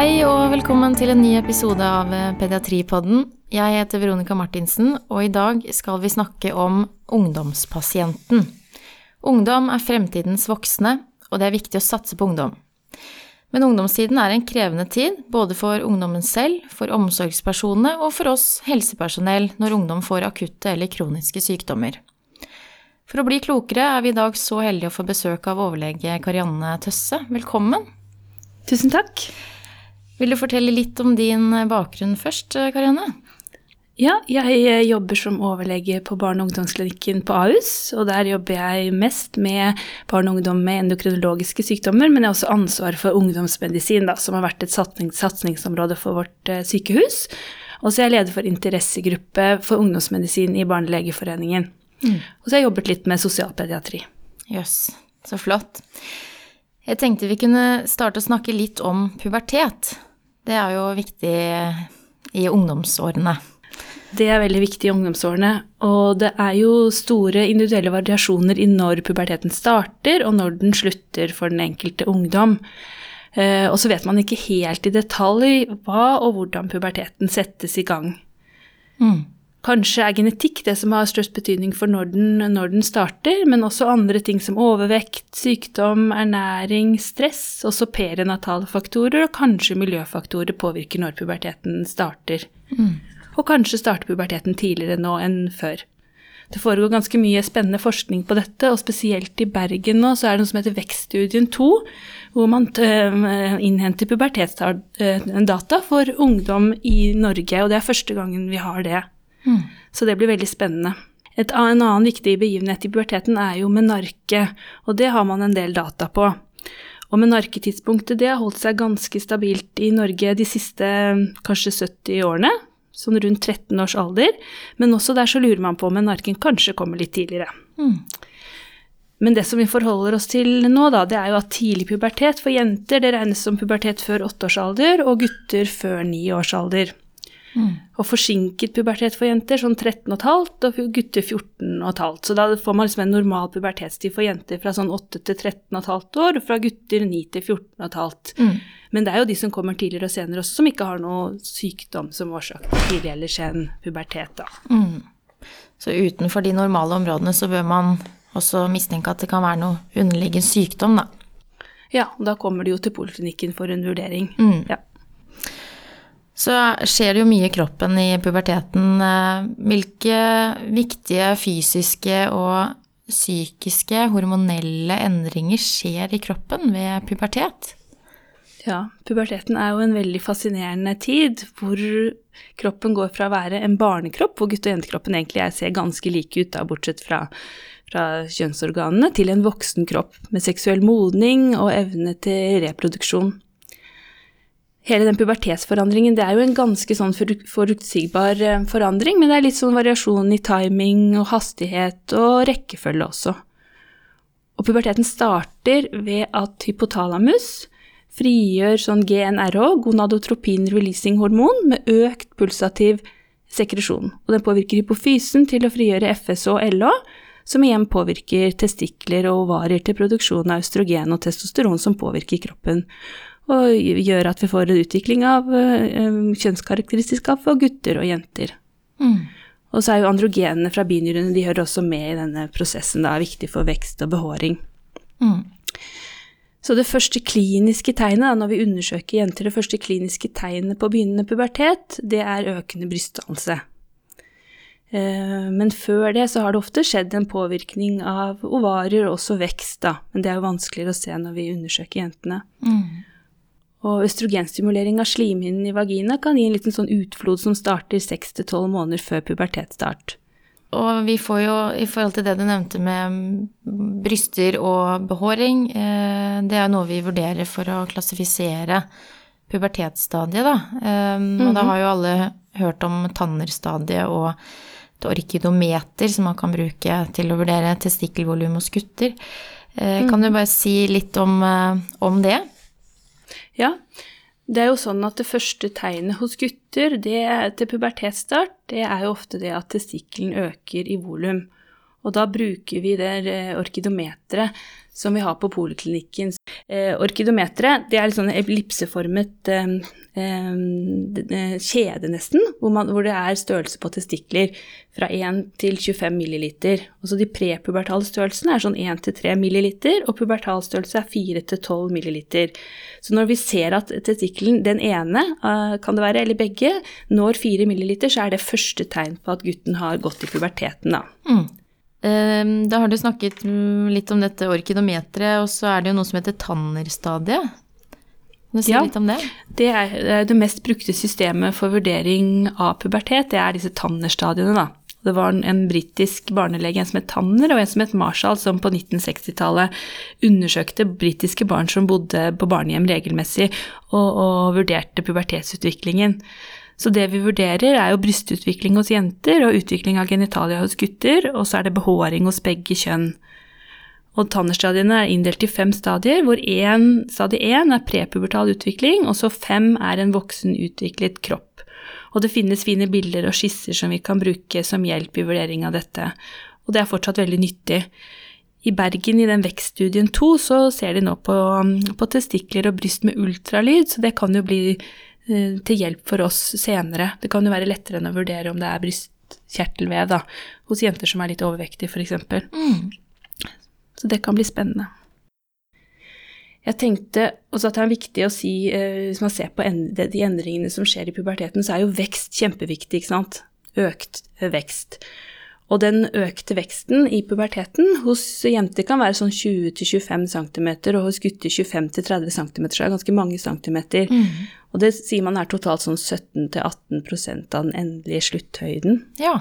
Hei og velkommen til en ny episode av eh, Pediatripodden. Jeg heter Veronica Martinsen, og i dag skal vi snakke om ungdomspasienten. Ungdom er fremtidens voksne, og det er viktig å satse på ungdom. Men ungdomstiden er en krevende tid, både for ungdommen selv, for omsorgspersonene og for oss helsepersonell når ungdom får akutte eller kroniske sykdommer. For å bli klokere er vi i dag så heldige å få besøk av overlege Karianne Tøsse. Velkommen. Tusen takk. Vil du fortelle litt om din bakgrunn først, Karianne? Ja, jeg jobber som overlege på barne- og ungdomsklinikken på Ahus. Og der jobber jeg mest med barn og ungdom med endokrinologiske sykdommer, men jeg har også ansvar for ungdomsmedisin, da, som har vært et satsingsområde for vårt eh, sykehus. Og så er jeg leder for interessegruppe for ungdomsmedisin i Barnelegeforeningen. Mm. Og så har jeg jobbet litt med sosialpediatri. Jøss, yes, så flott. Jeg tenkte vi kunne starte å snakke litt om pubertet. Det er jo viktig i ungdomsårene. Det er veldig viktig i ungdomsårene. Og det er jo store individuelle variasjoner i når puberteten starter, og når den slutter for den enkelte ungdom. Eh, og så vet man ikke helt i detalj hva og hvordan puberteten settes i gang. Mm. Kanskje er genetikk det som har størst betydning for når den, når den, starter, men også andre ting som overvekt, sykdom, ernæring, stress, også perinatale faktorer og kanskje miljøfaktorer påvirker når puberteten starter. Mm. Og kanskje starter puberteten tidligere nå enn før. Det foregår ganske mye spennende forskning på dette, og spesielt i Bergen nå så er det noe som heter Vekststudien 2, hvor man uh, innhenter pubertetsdata for ungdom i Norge, og det er første gangen vi har det. Mm. Så det blir veldig spennende. Et, en annen viktig begivenhet i puberteten er jo menarke, og det har man en del data på. Og menarketidspunktet det har holdt seg ganske stabilt i Norge de siste kanskje 70 årene, sånn rundt 13 års alder, men også der så lurer man på om menarken kanskje kommer litt tidligere. Mm. Men det som vi forholder oss til nå, da, det er jo at tidlig pubertet for jenter det regnes som pubertet før åtteårsalder, og gutter før niårsalder. Mm. Og forsinket pubertet for jenter sånn 13,5 og gutter 14,5. Så da får man liksom en normal pubertetstid for jenter fra sånn 8 til 13,5 år, og fra gutter 9 til 14,5. Mm. Men det er jo de som kommer tidligere og senere også, som ikke har noe sykdom som årsak til tidlig eller sen pubertet, da. Mm. Så utenfor de normale områdene så bør man også mistenke at det kan være noe underliggende sykdom, da. Ja, og da kommer de jo til poliklinikken for en vurdering. Mm. Ja så skjer det jo mye i kroppen i puberteten. Eh, hvilke viktige fysiske og psykiske, hormonelle endringer skjer i kroppen ved pubertet? Ja, puberteten er jo en veldig fascinerende tid hvor kroppen går fra å være en barnekropp, hvor gutte- og jentekroppen egentlig ser ganske like ut, da, bortsett fra, fra kjønnsorganene, til en voksen kropp med seksuell modning og evne til reproduksjon hele den pubertetsforandringen, det er jo en ganske sånn forutsigbar eh, forandring, men det er litt sånn variasjon i timing og hastighet og rekkefølge også. Og puberteten starter ved at hypotalamus frigjør sånn GNRH, gonadotropin releasing hormon, med økt pulsativ sekresjon. Og den påvirker hypofysen til å frigjøre FSH og LH, som igjen påvirker testikler og ovarier til produksjon av østrogen og testosteron, som påvirker kroppen og gjør at vi får en utvikling av uh, kjønnskarakteristika for gutter og jenter. Mm. Og så er jo androgenene fra binyrene de hører også med i denne prosessen. Det er viktig for vekst og behåring. Mm. Så det første kliniske tegnet når vi undersøker jenter, det første kliniske tegnet på begynnende pubertet, det er økende brystdannelse. Eh, men før det så har det ofte skjedd en påvirkning av ovarier og også vekst, da. Men det er jo vanskeligere å se når vi undersøker jentene. Og østrogenstimulering av slimhinnen i vagina kan gi en liten sånn utflod som starter 6-12 måneder før pubertetsstart. Og vi får jo, i forhold til det du nevnte med bryster og behåring, eh, det er noe vi vurderer for å klassifisere pubertetsstadiet, da. Mm -hmm. Og da mhm. har jo alle hørt om tannerstadiet og et orkidometer som man kan bruke til å vurdere testikkelvolum hos gutter. Eh, kan du mhm. bare si litt om, eh, om det? Ja, det er jo sånn at det første tegnet hos gutter det, til pubertetsstart, det er jo ofte det at testikkelen øker i volum. Og da bruker vi det orkidometeret som vi har på poliklinikken. Eh, orkidometeret det er litt sånn ellipseformet eh, eh, kjede, nesten, hvor, man, hvor, det er størrelse på testikler fra 1 til 25 milliliter. Også de prepubertale størrelsene er sånn 1 til 3 milliliter, og pubertalstørrelse er 4 til 12 milliliter. Så når vi ser at testikkelen, den ene, eh, kan det være, eller begge, når 4 milliliter, så er det første tegn på at gutten har gått i puberteten, da. Mm. Ehm, da har du snakket litt om dette orkidometeret, og så er det jo noe som heter Tanner-stadiet. Kan du si ja, litt om det? Det er det mest brukte systemet for vurdering av pubertet, det er disse Tanner-stadiene, da. Det var en, en britisk barnelege, en som het Tanner, og en som het Marshall, som på 1960-tallet undersøkte britiske barn som bodde på barnehjem regelmessig, og, og vurderte pubertetsutviklingen. Så det vi vurderer, er jo brystutvikling hos jenter og utvikling av genitalia hos gutter, og så er det behåring hos begge kjønn. Og tannerstadiene er inndelt i fem stadier, hvor én, stadie én er prepubertal utvikling, og så fem er en voksen utviklet kropp. Og det finnes fine bilder og skisser som vi kan bruke som hjelp i vurdering av dette, og det er fortsatt veldig nyttig. I Bergen, i den vekststudien 2, så ser de nå på, på testikler og bryst med ultralyd, så det kan jo bli til hjelp for oss senere. Det kan jo være lettere enn å vurdere om det er brystkjertelvev da, hos jenter som er litt overvektige, f.eks. Mm. Så det kan bli spennende. Jeg tenkte også at det er viktig å si, eh, hvis man ser på de endringene som skjer i puberteten, så er jo vekst kjempeviktig, ikke sant. Økt vekst. Og den økte veksten i puberteten hos jenter kan være sånn 20-25 cm, og hos gutter 25-30 cm, så er det ganske mange centimeter. Mm. Og det sier man er totalt sånn 17-18% av den endelige slutthøyden. Ja.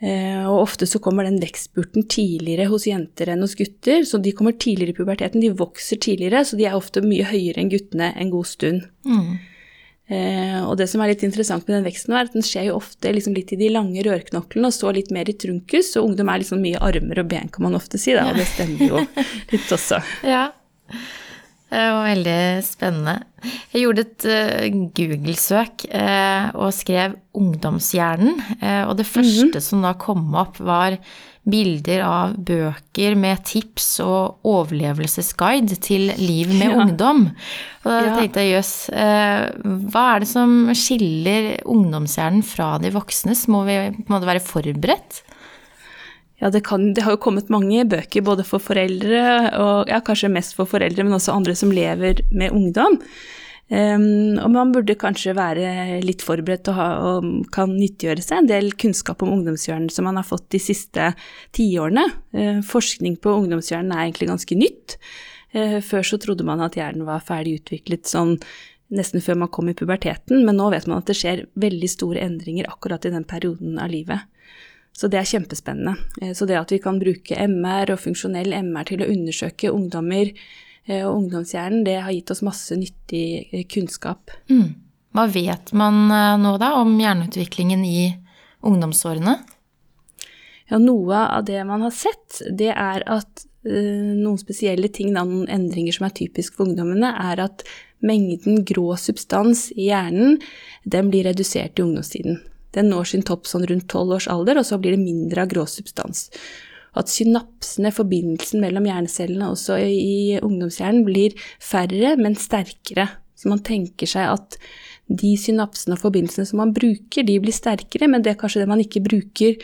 Eh, og ofte så kommer den vekstspurten tidligere hos jenter enn hos gutter, så de kommer tidligere i puberteten, de vokser tidligere, så de er ofte mye høyere enn guttene en god stund. Mm. Eh, og det som er litt interessant med den veksten, er at den skjer jo ofte liksom litt i de lange rørknoklene og så litt mer i trunkus, og ungdom er liksom mye armer og ben, kan man ofte si, da, og det stemmer jo litt også. Ja. Det var veldig spennende. Jeg gjorde et uh, Google-søk uh, og skrev 'ungdomshjernen', og det første mm -hmm. som da kom opp, var bilder av bøker med tips og overlevelsesguide til liv med ja. ungdom. Og da tenkte jeg jøss, eh, hva er det som skiller ungdomshjernen fra de voksnes? Må vi på en måte være forberedt? Ja, det, kan, det, har jo kommet mange bøker både for foreldre, og ja, kanskje mest for foreldre, men også andre som lever med ungdom. Um, og man burde kanskje være litt forberedt og, ha, og, kan nyttiggjøre seg en del kunnskap om ungdomshjernen som man har fått de siste tiårene. Uh, forskning på ungdomshjernen er egentlig ganske nytt. Uh, før så trodde man at hjernen var ferdig utviklet sånn nesten før man kom i puberteten, men nå vet man at det skjer veldig store endringer akkurat i den perioden av livet. Så det er kjempespennende. Uh, så det at vi kan bruke MR og funksjonell MR til å undersøke ungdommer og ungdomshjernen, det har gitt oss masse nyttig eh, kunnskap. Mm. Hva vet man eh, nå da om hjerneutviklingen i ungdomsårene? Ja, noe av det man har sett, det er at uh, noen spesielle ting, noen endringer som er typisk for ungdommene, er at mengden grå substans i hjernen, den blir redusert i ungdomstiden. Den når sin topp sånn rundt tolv års alder, og så blir det mindre av grå substans at synapsene, forbindelsen mellom hjernecellene også i ungdomshjernen, blir færre, men sterkere. Så man tenker seg at de synapsene og forbindelsene som man bruker, de blir sterkere, men det er kanskje det man ikke bruker,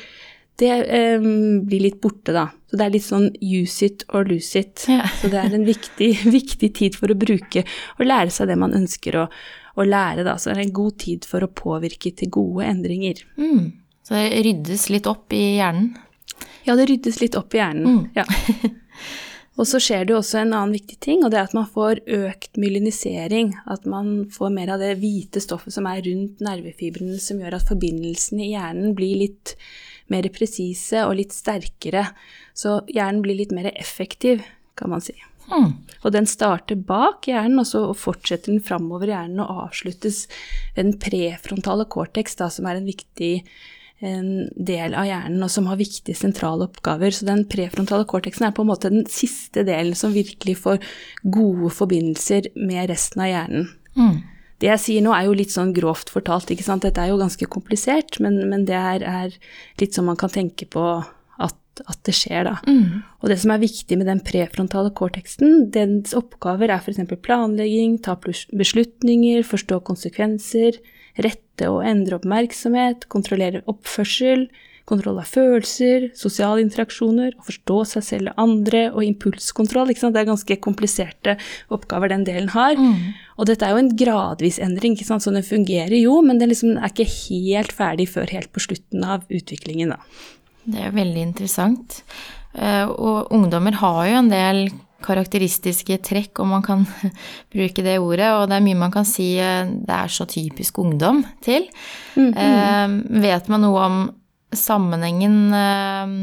det eh, blir litt borte, da. Så det er litt sånn use it or lose it. Ja. Så det er en viktig, viktig, tid for å bruke og lære seg det man ønsker å, å, lære, da. Så det er en god tid for å påvirke til gode endringer. Mm. Så det ryddes litt opp i hjernen? Ja, det ryddes litt opp i hjernen. Mm. Ja. Og så skjer det jo også en annen viktig ting, og det er at man får økt myelinisering. At man får mer av det hvite stoffet som er rundt nervefibrene, som gjør at forbindelsene i hjernen blir litt mer presise og litt sterkere. Så hjernen blir litt mer effektiv, kan man si. Mm. Og den starter bak hjernen, og så fortsetter den framover hjernen og avsluttes ved den prefrontale cortex, da, som er en viktig del av hjernen og som har viktige sentrale oppgaver. Så den prefrontale cortexen er på en måte den siste delen som virkelig får gode forbindelser med resten av hjernen. Mm. Det jeg sier nå er jo litt sånn grovt fortalt, ikke sant. Dette er jo ganske komplisert, men, men det er, er, litt sånn man kan tenke på at at det skjer, da. Mm. Og det som er viktig med den prefrontale cortexen, dens oppgaver er f.eks. planlegging, ta beslutninger, forstå konsekvenser, rette og endre oppmerksomhet, kontrollere oppførsel, kontroll av følelser, sosiale interaksjoner, å forstå seg selv og andre, og impulskontroll. Det er ganske kompliserte oppgaver den delen har. Og dette er jo en gradvis endring, så den fungerer jo, men den liksom er ikke helt ferdig før helt på slutten av utviklingen, da. Det er veldig interessant. Eh, Og ungdommer har jo en del karakteristiske trekk, om man kan bruke det ordet, og det er mye man kan si eh, det er så typisk ungdom til. Eh, vet man noe om sammenhengen eh,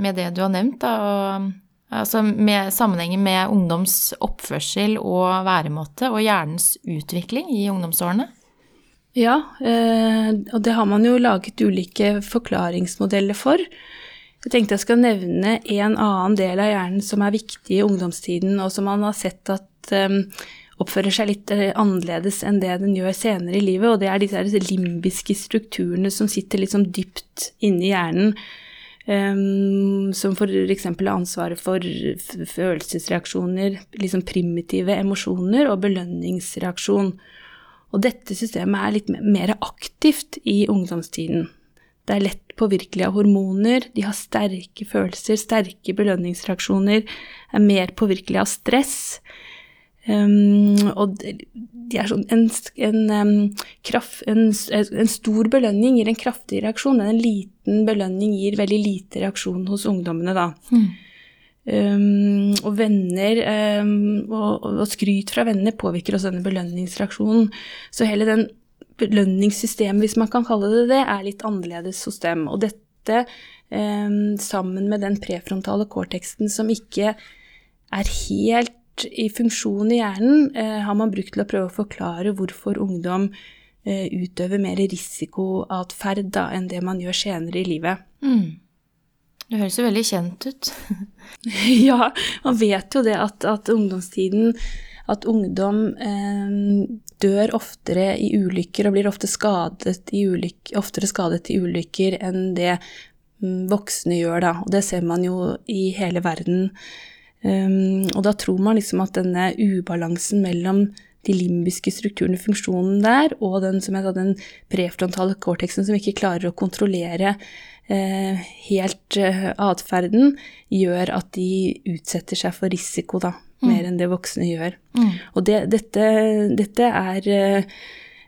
med det du har nevnt, da, og, altså med sammenhengen med ungdoms oppførsel og væremåte og hjernens utvikling i ungdomsårene? Ja, eh, og det har man jo laget ulike forklaringsmodeller for. Jeg tenkte jeg skal nevne en annen del av hjernen som er viktig i ungdomstiden, og som man har sett at um, oppfører seg litt eh, annerledes enn det den gjør senere i livet, og det er disse limbiske strukturene som sitter litt sånn dypt inni hjernen. Um, som f.eks. har ansvaret for følelsesreaksjoner, liksom primitive emosjoner og belønningsreaksjon. Og dette systemet er litt mer aktivt i ungdomstiden. Det er lett påvirkelig av hormoner, de har sterke følelser, sterke belønningsreaksjoner, er mer påvirkelig av stress. Um, og de er sånn en, en, um, kraft, en, en stor belønning gir en kraftig reaksjon, men en liten belønning gir veldig lite reaksjon hos ungdommene, da. Um, og venner um, og, og skryt fra venner påvirker også denne belønningsreaksjonen. Så hele den belønningssystemet, hvis man kan kalle det det, er litt annerledes hos dem. Og dette um, sammen med den prefrontale cortexen som ikke er helt i funksjon i hjernen, eh, har man brukt til å prøve å forklare hvorfor ungdom eh, utøver mer risikoatferd enn det man gjør senere i livet. Mm. Det høres jo veldig kjent ut. Ja, man vet jo det at, at ungdomstiden At ungdom eh, dør oftere i ulykker og blir ofte skadet i ulykk, oftere skadet i ulykker enn det mm, voksne gjør, da. Og det ser man jo i hele verden. Um, og da tror man liksom at denne ubalansen mellom de limbiske strukturene, funksjonen der, og den, som jeg sa, den prefrontale cortexen som ikke klarer å kontrollere eh, helt eh, atferden, gjør at de utsetter seg for risiko, da, mer enn det voksne gjør. Og det, dette, dette er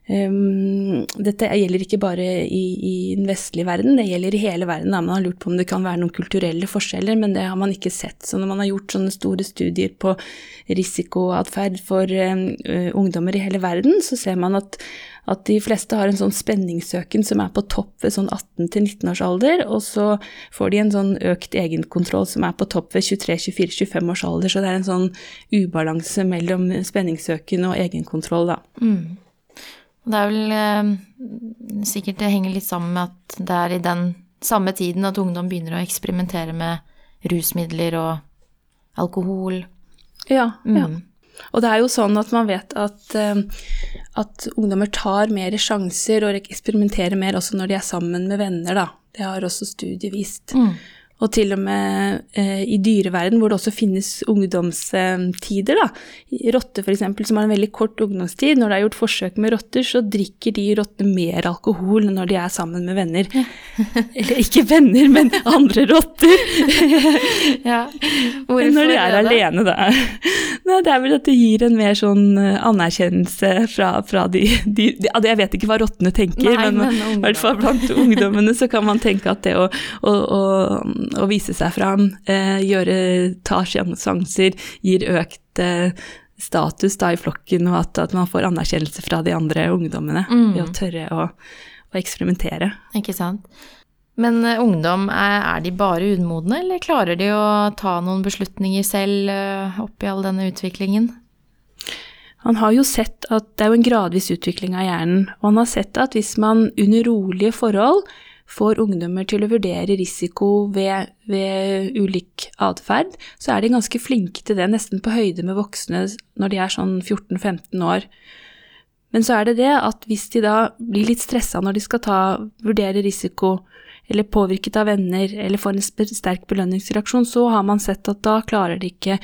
Um, dette gjelder ikke bare i, i den vestlige verden, det gjelder i hele verden. Da. Man har lurt på om det kan være noen kulturelle forskjeller, men det har man ikke sett. Så når man har gjort sånne store studier på risikoatferd for um, uh, ungdommer i hele verden, så ser man at, at de fleste har en sånn spenningssøken som er på topp ved sånn 18-19 års alder, og så får de en sånn økt egenkontroll som er på topp ved 23-24-25 års alder. Så det er en sånn ubalanse mellom spenningssøken og egenkontroll, da. Mm. Det er vel eh, sikkert det henger litt sammen med at det er i den samme tiden at ungdom begynner å eksperimentere med rusmidler og alkohol. Ja, ja. Og det er jo sånn at man vet at, eh, at ungdommer tar mer sjanser og eksperimenterer mer også når de er sammen med venner, da. Det har også studiet vist. Mm. Og til og med eh, i dyreverden, hvor det også finnes ungdomstider, da. Rotter f.eks., som har en veldig kort ungdomstid. Når det er gjort forsøk med rotter, så drikker de rottene mer alkohol når de er sammen med venner. Eller ikke venner, men andre rotter. Ja. Hvorfor når de er det? alene, da. Nei, det er vel at det gir en mer sånn eh, anerkjennelse fra, fra de, de, de Jeg vet ikke hva rottene tenker, Nei, men, men i hvert fall blant ungdommene så kan man tenke at det å, å, å, å vise seg fram, eh, gjøre, ta sjanser, gir økt eh, status da i flokken, og at, at man får anerkjennelse fra de andre ungdommene Mm. ved å tørre å, å eksperimentere. Ikke sant. Men uh, ungdom, er, er de bare umodne, eller klarer de å ta noen beslutninger selv uh, oppi all denne utviklingen? Han har jo sett at det er jo en gradvis utvikling av hjernen, og han har sett at hvis man under rolige forhold får ungdommer til å vurdere risiko ved, ved ulik atferd, så er de ganske flinke til det, nesten på høyde med voksne når de er sånn 14-15 år. Men så er det det at hvis de da blir litt stressa når de skal ta, vurdere risiko, eller påvirket av venner, eller får en sterk belønningsreaksjon, så har man sett at da klarer de ikke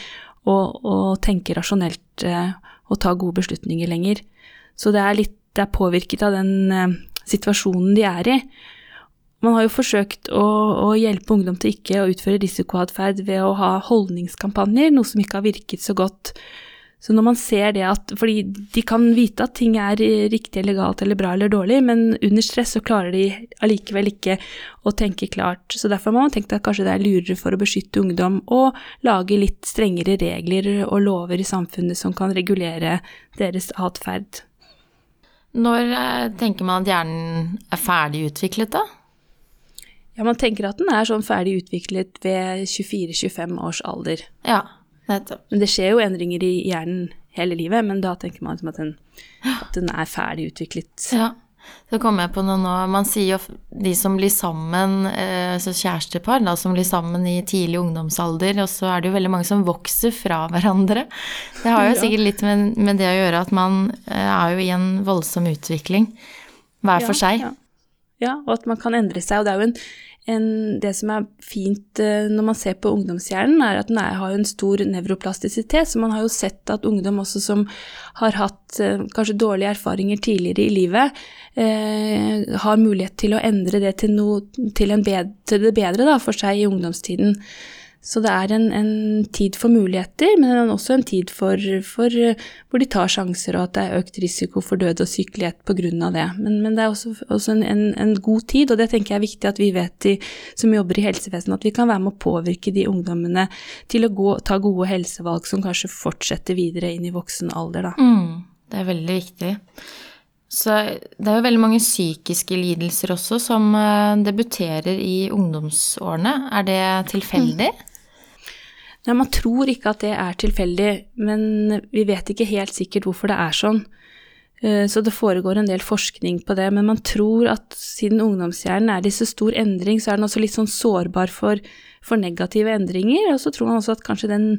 å, å tenke rasjonelt eh, og ta gode beslutninger lenger. Så det er litt det er påvirket av den eh, situasjonen de er i. Man har jo forsøkt å, å hjelpe ungdom til ikke å utføre risikoatferd ved å ha holdningskampanjer, noe som ikke har virket så godt. Så når man ser det at Fordi de kan vite at ting er riktig eller galt eller bra eller dårlig, men under stress så klarer de allikevel ikke å tenke klart. Så derfor har man tenkt at kanskje det er lurere for å beskytte ungdom å lage litt strengere regler og lover i samfunnet som kan regulere deres atferd. Når eh, tenker man at hjernen er ferdig utviklet, da? Ja, man tenker at den er sånn ferdig utviklet ved 24-25 års alder. Ja, nettopp. Men det skjer jo endringer i hjernen hele livet, men da tenker man at den, at den er ferdig utviklet. Ja. Så kommer jeg på noe nå. Man sier jo de som blir sammen, altså kjærestepar, da, som blir sammen i tidlig ungdomsalder, og så er det jo veldig mange som vokser fra hverandre. Det har jo ja. sikkert litt med, med, det å gjøre at man eh, er jo i en voldsom utvikling hver for seg. Ja. ja, og at man kan endre seg. Og det er jo en en, det som er fint uh, når man ser på ungdomshjernen, er at den er, har en stor nevroplastisitet. Så man har jo sett at ungdom også som har hatt uh, kanskje dårlige erfaringer tidligere i livet, eh, har mulighet til å endre det til, no, til, bedre, til det bedre da, for seg i ungdomstiden. Så det er en, en, tid for muligheter, men det også en tid for, for, hvor de tar sjanser, og at det er økt risiko for død og sykelighet pga. det. Men, men, det er også, også en, en, en, god tid, og det tenker jeg er viktig at vi vet, de, som jobber i helsevesenet, at vi kan være med å påvirke de ungdommene til å gå, ta gode helsevalg som kanskje fortsetter videre inn i voksen alder. Da. Mm, det er veldig viktig. Så det er jo veldig mange psykiske lidelser også som eh, debuterer i ungdomsårene. Er det tilfeldig? Mm. Nei, man tror ikke at det er tilfeldig, men vi vet ikke helt sikkert hvorfor det er sånn. Eh, så det foregår en del forskning på det, men man tror at siden ungdomshjernen er i så stor endring, så er den også litt sånn sårbar for, for negative endringer. Og så tror man også at kanskje den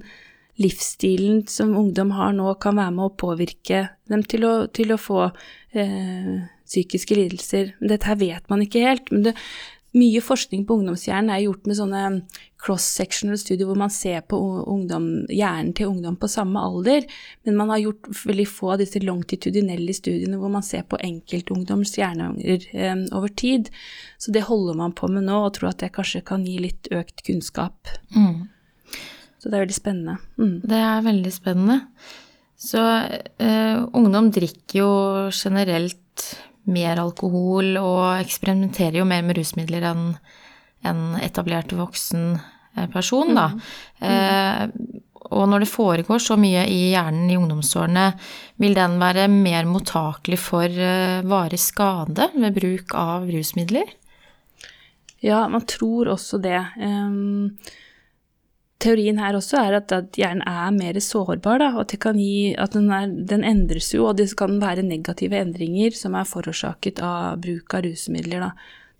livsstilen som ungdom har nå, kan være med å påvirke dem til å, til å få eh, psykiske lidelser. Dette her vet man ikke helt. Men det, mye forskning på ungdomshjernen er gjort med sånne cross-sectional studier hvor man ser på ungdom, hjernen til ungdom på samme alder, men man har gjort veldig få av disse longitudinelle studiene hvor man ser på enkeltungdoms hjerner eh, over tid. Så det holder man på med nå, og tror at det kanskje kan gi litt økt kunnskap. Mm. Så det er veldig spennende. Mm. Det er veldig spennende. Så eh, ungdom drikker jo generelt mer alkohol og eksperimenterer jo mer med rusmidler enn en etablert voksen eh, person, da. Mm. Eh, og når det foregår så mye i hjernen i ungdomsårene, vil den være mer mottakelig for eh, varig skade ved bruk av rusmidler? Ja, man tror også det. Um, teorien her også er at, at hjernen er mer sårbar, da, at, gi, at den, er, den, endres jo, og det kan være negative endringer som er forårsaket av bruk av rusmidler.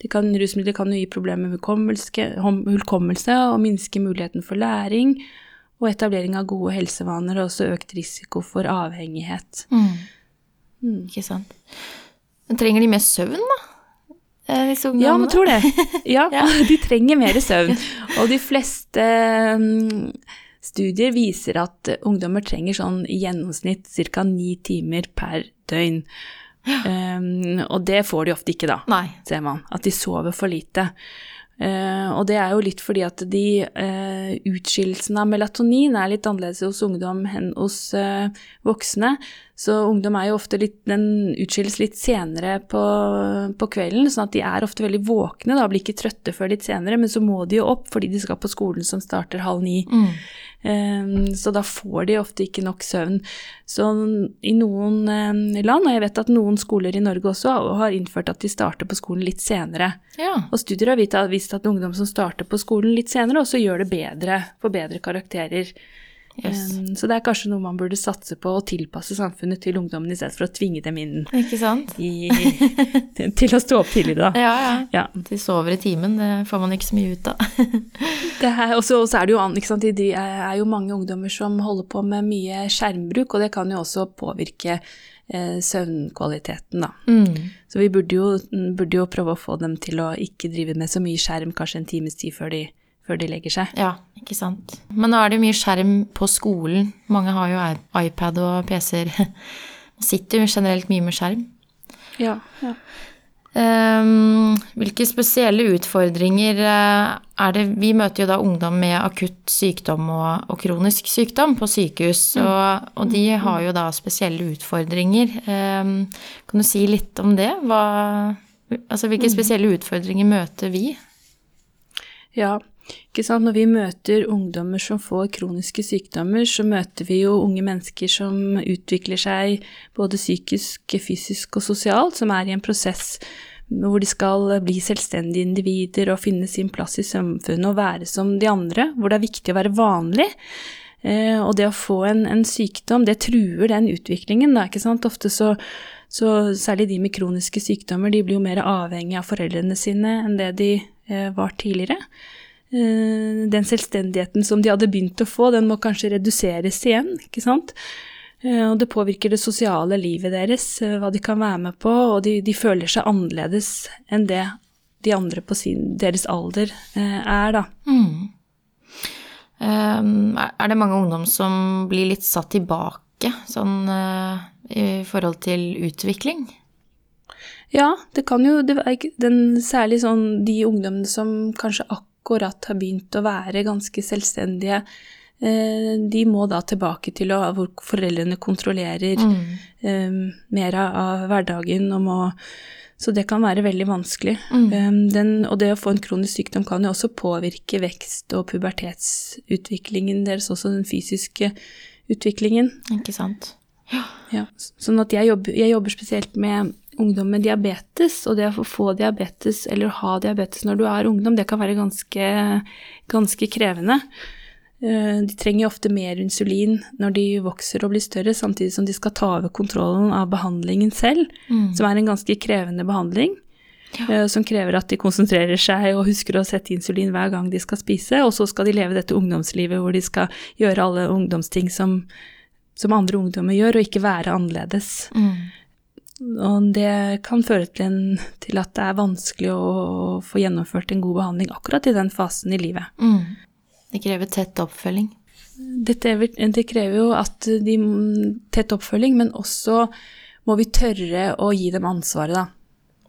Kan, rusmidler kan jo gi problemer med hukommelse og minske muligheten for læring, og etablering av gode helsevaner og også økt risiko for avhengighet. Mm. Mm. Ikke sant. Men trenger de mer søvn, da? Eh, ja, man tror det. Ja, ja, de trenger mer søvn. Og de fleste um, studier viser at ungdommer trenger sånn i gjennomsnitt ca. ni timer per døgn. Um, og det får de ofte ikke, da, Nei. ser man. At de sover for lite. Uh, og det er jo litt fordi at de uh, utskillelsen av melatonin er litt annerledes hos ungdom enn hos uh, voksne. Så ungdom er jo ofte litt Den utskilles litt senere på, på, kvelden, sånn at de er ofte veldig våkne, da blir ikke trøtte før litt senere, men så må de jo opp fordi de skal på skolen som starter halv ni. Mm. Um, så da får de ofte ikke nok søvn. Så i noen um, land, og jeg vet at noen skoler i Norge også har innført at de starter på skolen litt senere. Ja. Og studier har vist at ungdom som starter på skolen litt senere, også gjør det bedre, får bedre karakterer. Yes. Um, så det er kanskje noe man burde satse på å tilpasse samfunnet til ungdommen i stedet for å tvinge dem inn Ikke sant? i, til å stå opp tidlig, da. Ja, ja. Ja. De sover i timen, det får man ikke så mye ut av. Det er, og så er det jo, an- ikke sant, de er, er jo mange ungdommer som holder på med mye skjermbruk, og det kan jo også påvirke eh, søvnkvaliteten, da. Mm. Så vi burde jo, burde jo prøve å få dem til å ikke drive med så mye skjerm, kanskje en times tid før de, før de legger seg. Ja, ikke sant. Men nå er det jo mye skjerm på skolen. Mange har jo iPad og PC-er. Man sitter jo generelt mye med skjerm. Ja, ja. Um, hvilke spesielle utfordringer eh, er det Vi møter jo da ungdom med akutt sykdom og, og kronisk sykdom på sykehus, og, og de har jo da spesielle utfordringer. Um, kan du si litt om det? Hva, altså hvilke spesielle utfordringer møter vi? Ja. Når vi møter ungdommer som får kroniske sykdommer, så møter vi jo unge mennesker som utvikler seg både psykisk, fysisk og sosialt, som er i en prosess hvor de skal bli selvstendige individer og finne sin plass i samfunnet og være som de andre, hvor det er viktig å være vanlig. Eh, og det å få en, en sykdom, det truer den utviklingen, da, ikke sant. Ofte så, så særlig de med kroniske sykdommer, de blir jo mer avhengig av foreldrene sine enn det de eh, var tidligere. Eh, den selvstendigheten som de hadde begynt å få, den må kanskje reduseres igjen, ikke sant. Eh, Og det påvirker det sosiale livet deres, eh, hva de kan være med på, og de, de føler seg annerledes enn det de andre på sin, deres alder er, da. Mm. Ehm, er- det mange ungdom som blir litt satt tilbake, sånn i forhold til utvikling? Ja, det kan jo det er den, Særlig sånn de ungdommene som kanskje akkurat har begynt å være ganske selvstendige, eh, de må da tilbake til å, hvor foreldrene kontrollerer Mm. eh, mer av hverdagen og må Så det kan være veldig vanskelig. Mm. Eh, Den, og det å få en kronisk sykdom kan jo også påvirke vekst- og pubertetsutviklingen deres, også den fysiske utviklingen. Ikke sant? Ja, sånn at jeg jobber, jeg jobber spesielt med ungdom med diabetes, og det å få diabetes eller ha diabetes når du er ungdom, det kan være ganske, ganske krevende. Eh, De trenger ofte mer insulin når de vokser og blir større, samtidig som de skal ta over kontrollen av behandlingen selv, Mm. som er en ganske krevende behandling. Ja. Som krever at de konsentrerer seg og husker å sette insulin hver gang de skal spise, og så skal de leve dette ungdomslivet hvor de skal gjøre alle ungdomsting som, som andre ungdommer gjør, og ikke være annerledes. Mm. Og det kan føre til, en, til at det er vanskelig å få gjennomført en god behandling akkurat i den fasen i livet. Mm. Det krever tett oppfølging. Er det krever jo at de tett oppfølging, men også må vi tørre å gi dem ansvaret, da.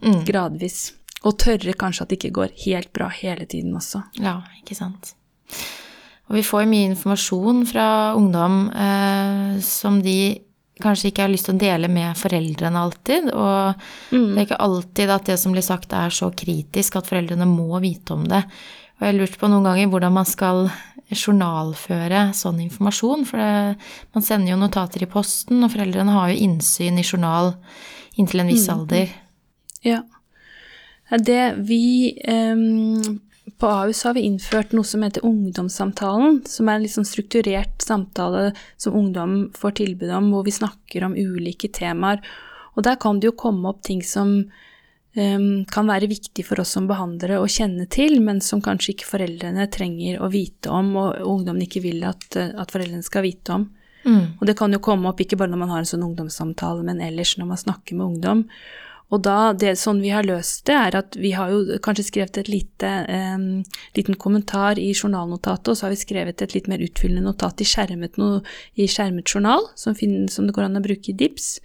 Mm. Gradvis. Og tørre kanskje at det ikke går helt bra hele tiden også. Ja, ikke sant. Og vi får mye informasjon fra ungdom eh, som de kanskje ikke har lyst til å dele med foreldrene alltid, og det er ikke alltid at det som blir sagt er så kritisk at foreldrene må vite om det. Og jeg har lurt på noen ganger hvordan man skal journalføre sånn informasjon, for det, man sender jo notater i posten, og foreldrene har jo innsyn i journal inntil en viss alder. Ja. Det vi em, På Ahus har vi innført noe som heter Ungdomssamtalen, som er en litt sånn strukturert samtale som ungdom får tilbud om, hvor vi snakker om ulike temaer. Og der kan det jo komme opp ting som um, kan være viktig for oss som behandlere å kjenne til, men som kanskje ikke foreldrene trenger å vite om, og ungdommen ikke vil at, at foreldrene skal vite om. Mm. Og det kan jo komme opp ikke bare når man har en sånn ungdomssamtale, men ellers når man snakker med ungdom. Og da, det, sånn vi har løst det, er at vi har jo kanskje skrevet et lite, um, liten kommentar i journalnotatet, og så har vi skrevet et litt mer utfyllende notat i skjermet, no, i skjermet journal, som, fin- som det går an å bruke i DIPS.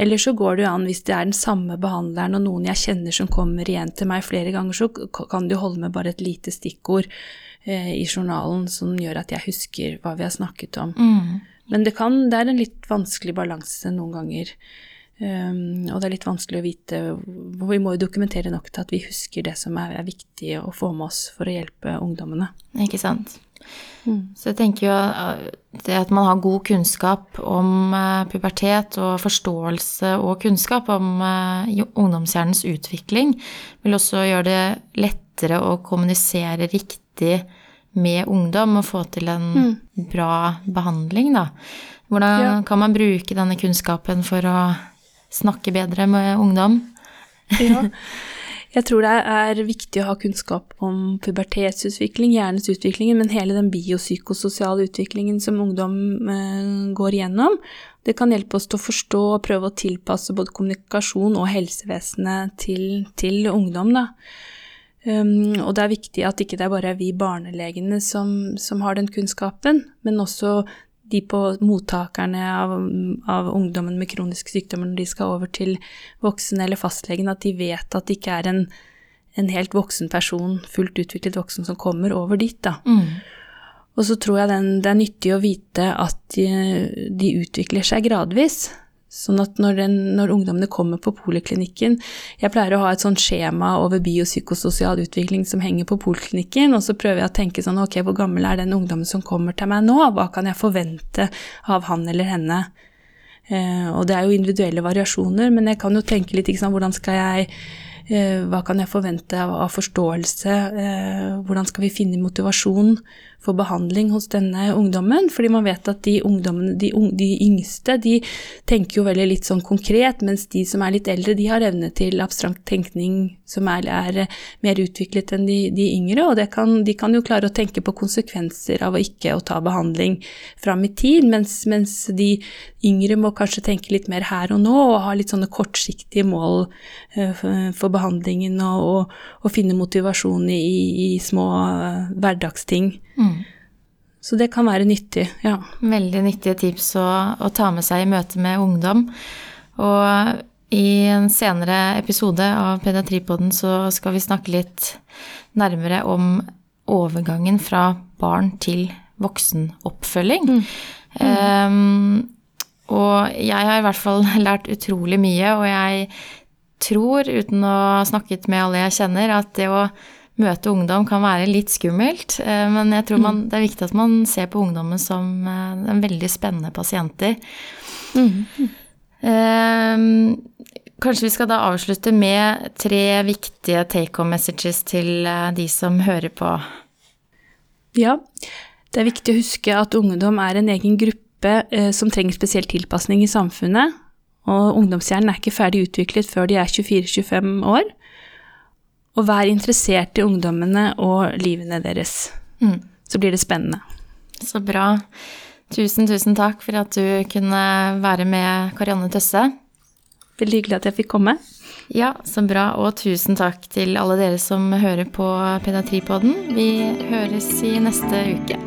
Eller så går det jo an, hvis det er den samme behandleren og noen jeg kjenner som kommer igjen til meg flere ganger, så kan det jo holde med bare et lite stikkord eh, i journalen som gjør at jeg husker hva vi har snakket om. Mm. Men det, kan, det er en litt vanskelig balanse noen ganger. Um, og det er litt vanskelig å vite Vi må jo dokumentere nok til at vi husker det som er, er viktig å få med oss for å hjelpe ungdommene. Ikke sant. Så jeg tenker jo eh, det at man har god kunnskap om eh, pubertet og forståelse og kunnskap om eh, ungdomshjernens utvikling, vil også gjøre det lettere å kommunisere riktig med ungdom og få til en bra behandling, da. Hvordan Ja. kan man bruke denne kunnskapen for å snakke bedre med ungdom? Ja. Jeg tror det er viktig å ha kunnskap om pubertetsutvikling, hjernens utvikling, men hele den biopsykososiale utviklingen som ungdom eh, går igjennom. Det kan hjelpe oss til å forstå og prøve å tilpasse både kommunikasjon og helsevesenet til, til ungdom. Da. Um, og det er viktig at ikke det er bare vi barnelegene som, som har den kunnskapen, men også de på mottakerne av, av ungdommen med kroniske sykdommer når de skal over til voksen eller fastlegen, at de vet at det ikke er en, en helt voksen person, fullt utviklet voksen, som kommer over dit, da. Og så tror jeg den, det er nyttig å vite at de, de utvikler seg gradvis. Sånn at når, den, når ungdommene kommer på poliklinikken Jeg pleier å ha et sånt skjema over biopsykososial utvikling som henger på poliklinikken, og så prøver jeg å tenke sånn ok, hvor gammel er den ungdommen som kommer til meg nå, hva kan jeg forvente av han eller henne? Eh, og det er jo individuelle variasjoner, men jeg kan jo tenke litt ikke sant, hvordan skal jeg eh, hva kan jeg forvente av, av forståelse? Eh, hvordan skal vi finne motivasjon for behandling hos denne ungdommen? Fordi man vet at de ungdommene, de, unge, de yngste, de tenker jo veldig litt sånn konkret, mens de som er litt eldre, de har evne til abstrakt tenkning som er, er mer utviklet enn de, de yngre, og kan, de kan jo klare å tenke på konsekvenser av å ikke å ta behandling fram i tid, mens, mens de yngre må kanskje tenke litt mer her og nå, og ha litt sånne kortsiktige mål uh, for behandlingen, og, og, og, finne motivasjon i, i små uh, hverdagsting. Mm. Så det kan være nyttig, ja. Veldig nyttige tips å, å ta med seg i møte med ungdom. Og i en senere episode av Pediatripodden så skal vi snakke litt nærmere om overgangen fra barn til voksenoppfølging. Mm. Mm. Um, og jeg har i hvert fall lært utrolig mye, og jeg tror, uten å ha snakket med alle jeg kjenner, at det å møte ungdom kan være litt skummelt. Men jeg tror man, det er viktig at man ser på ungdommen som en veldig spennende pasienter. Mm. Um, kanskje vi skal da avslutte med tre viktige take home messages til de som hører på. Ja, det er viktig å huske at ungdom er en egen gruppe eh, som trenger spesiell tilpasning i samfunnet. Og ungdomshjernen er ikke ferdig utviklet før de er 24-25 år. Og vær interessert i ungdommene og livene deres. Mm. Så blir det spennende. Så bra. Tusen, tusen takk for at du kunne være med, Karianne Tøsse. Veldig hyggelig at jeg fikk komme. Ja, så bra. Og tusen takk til alle dere som hører på Pediatripodden. Vi høres i neste uke.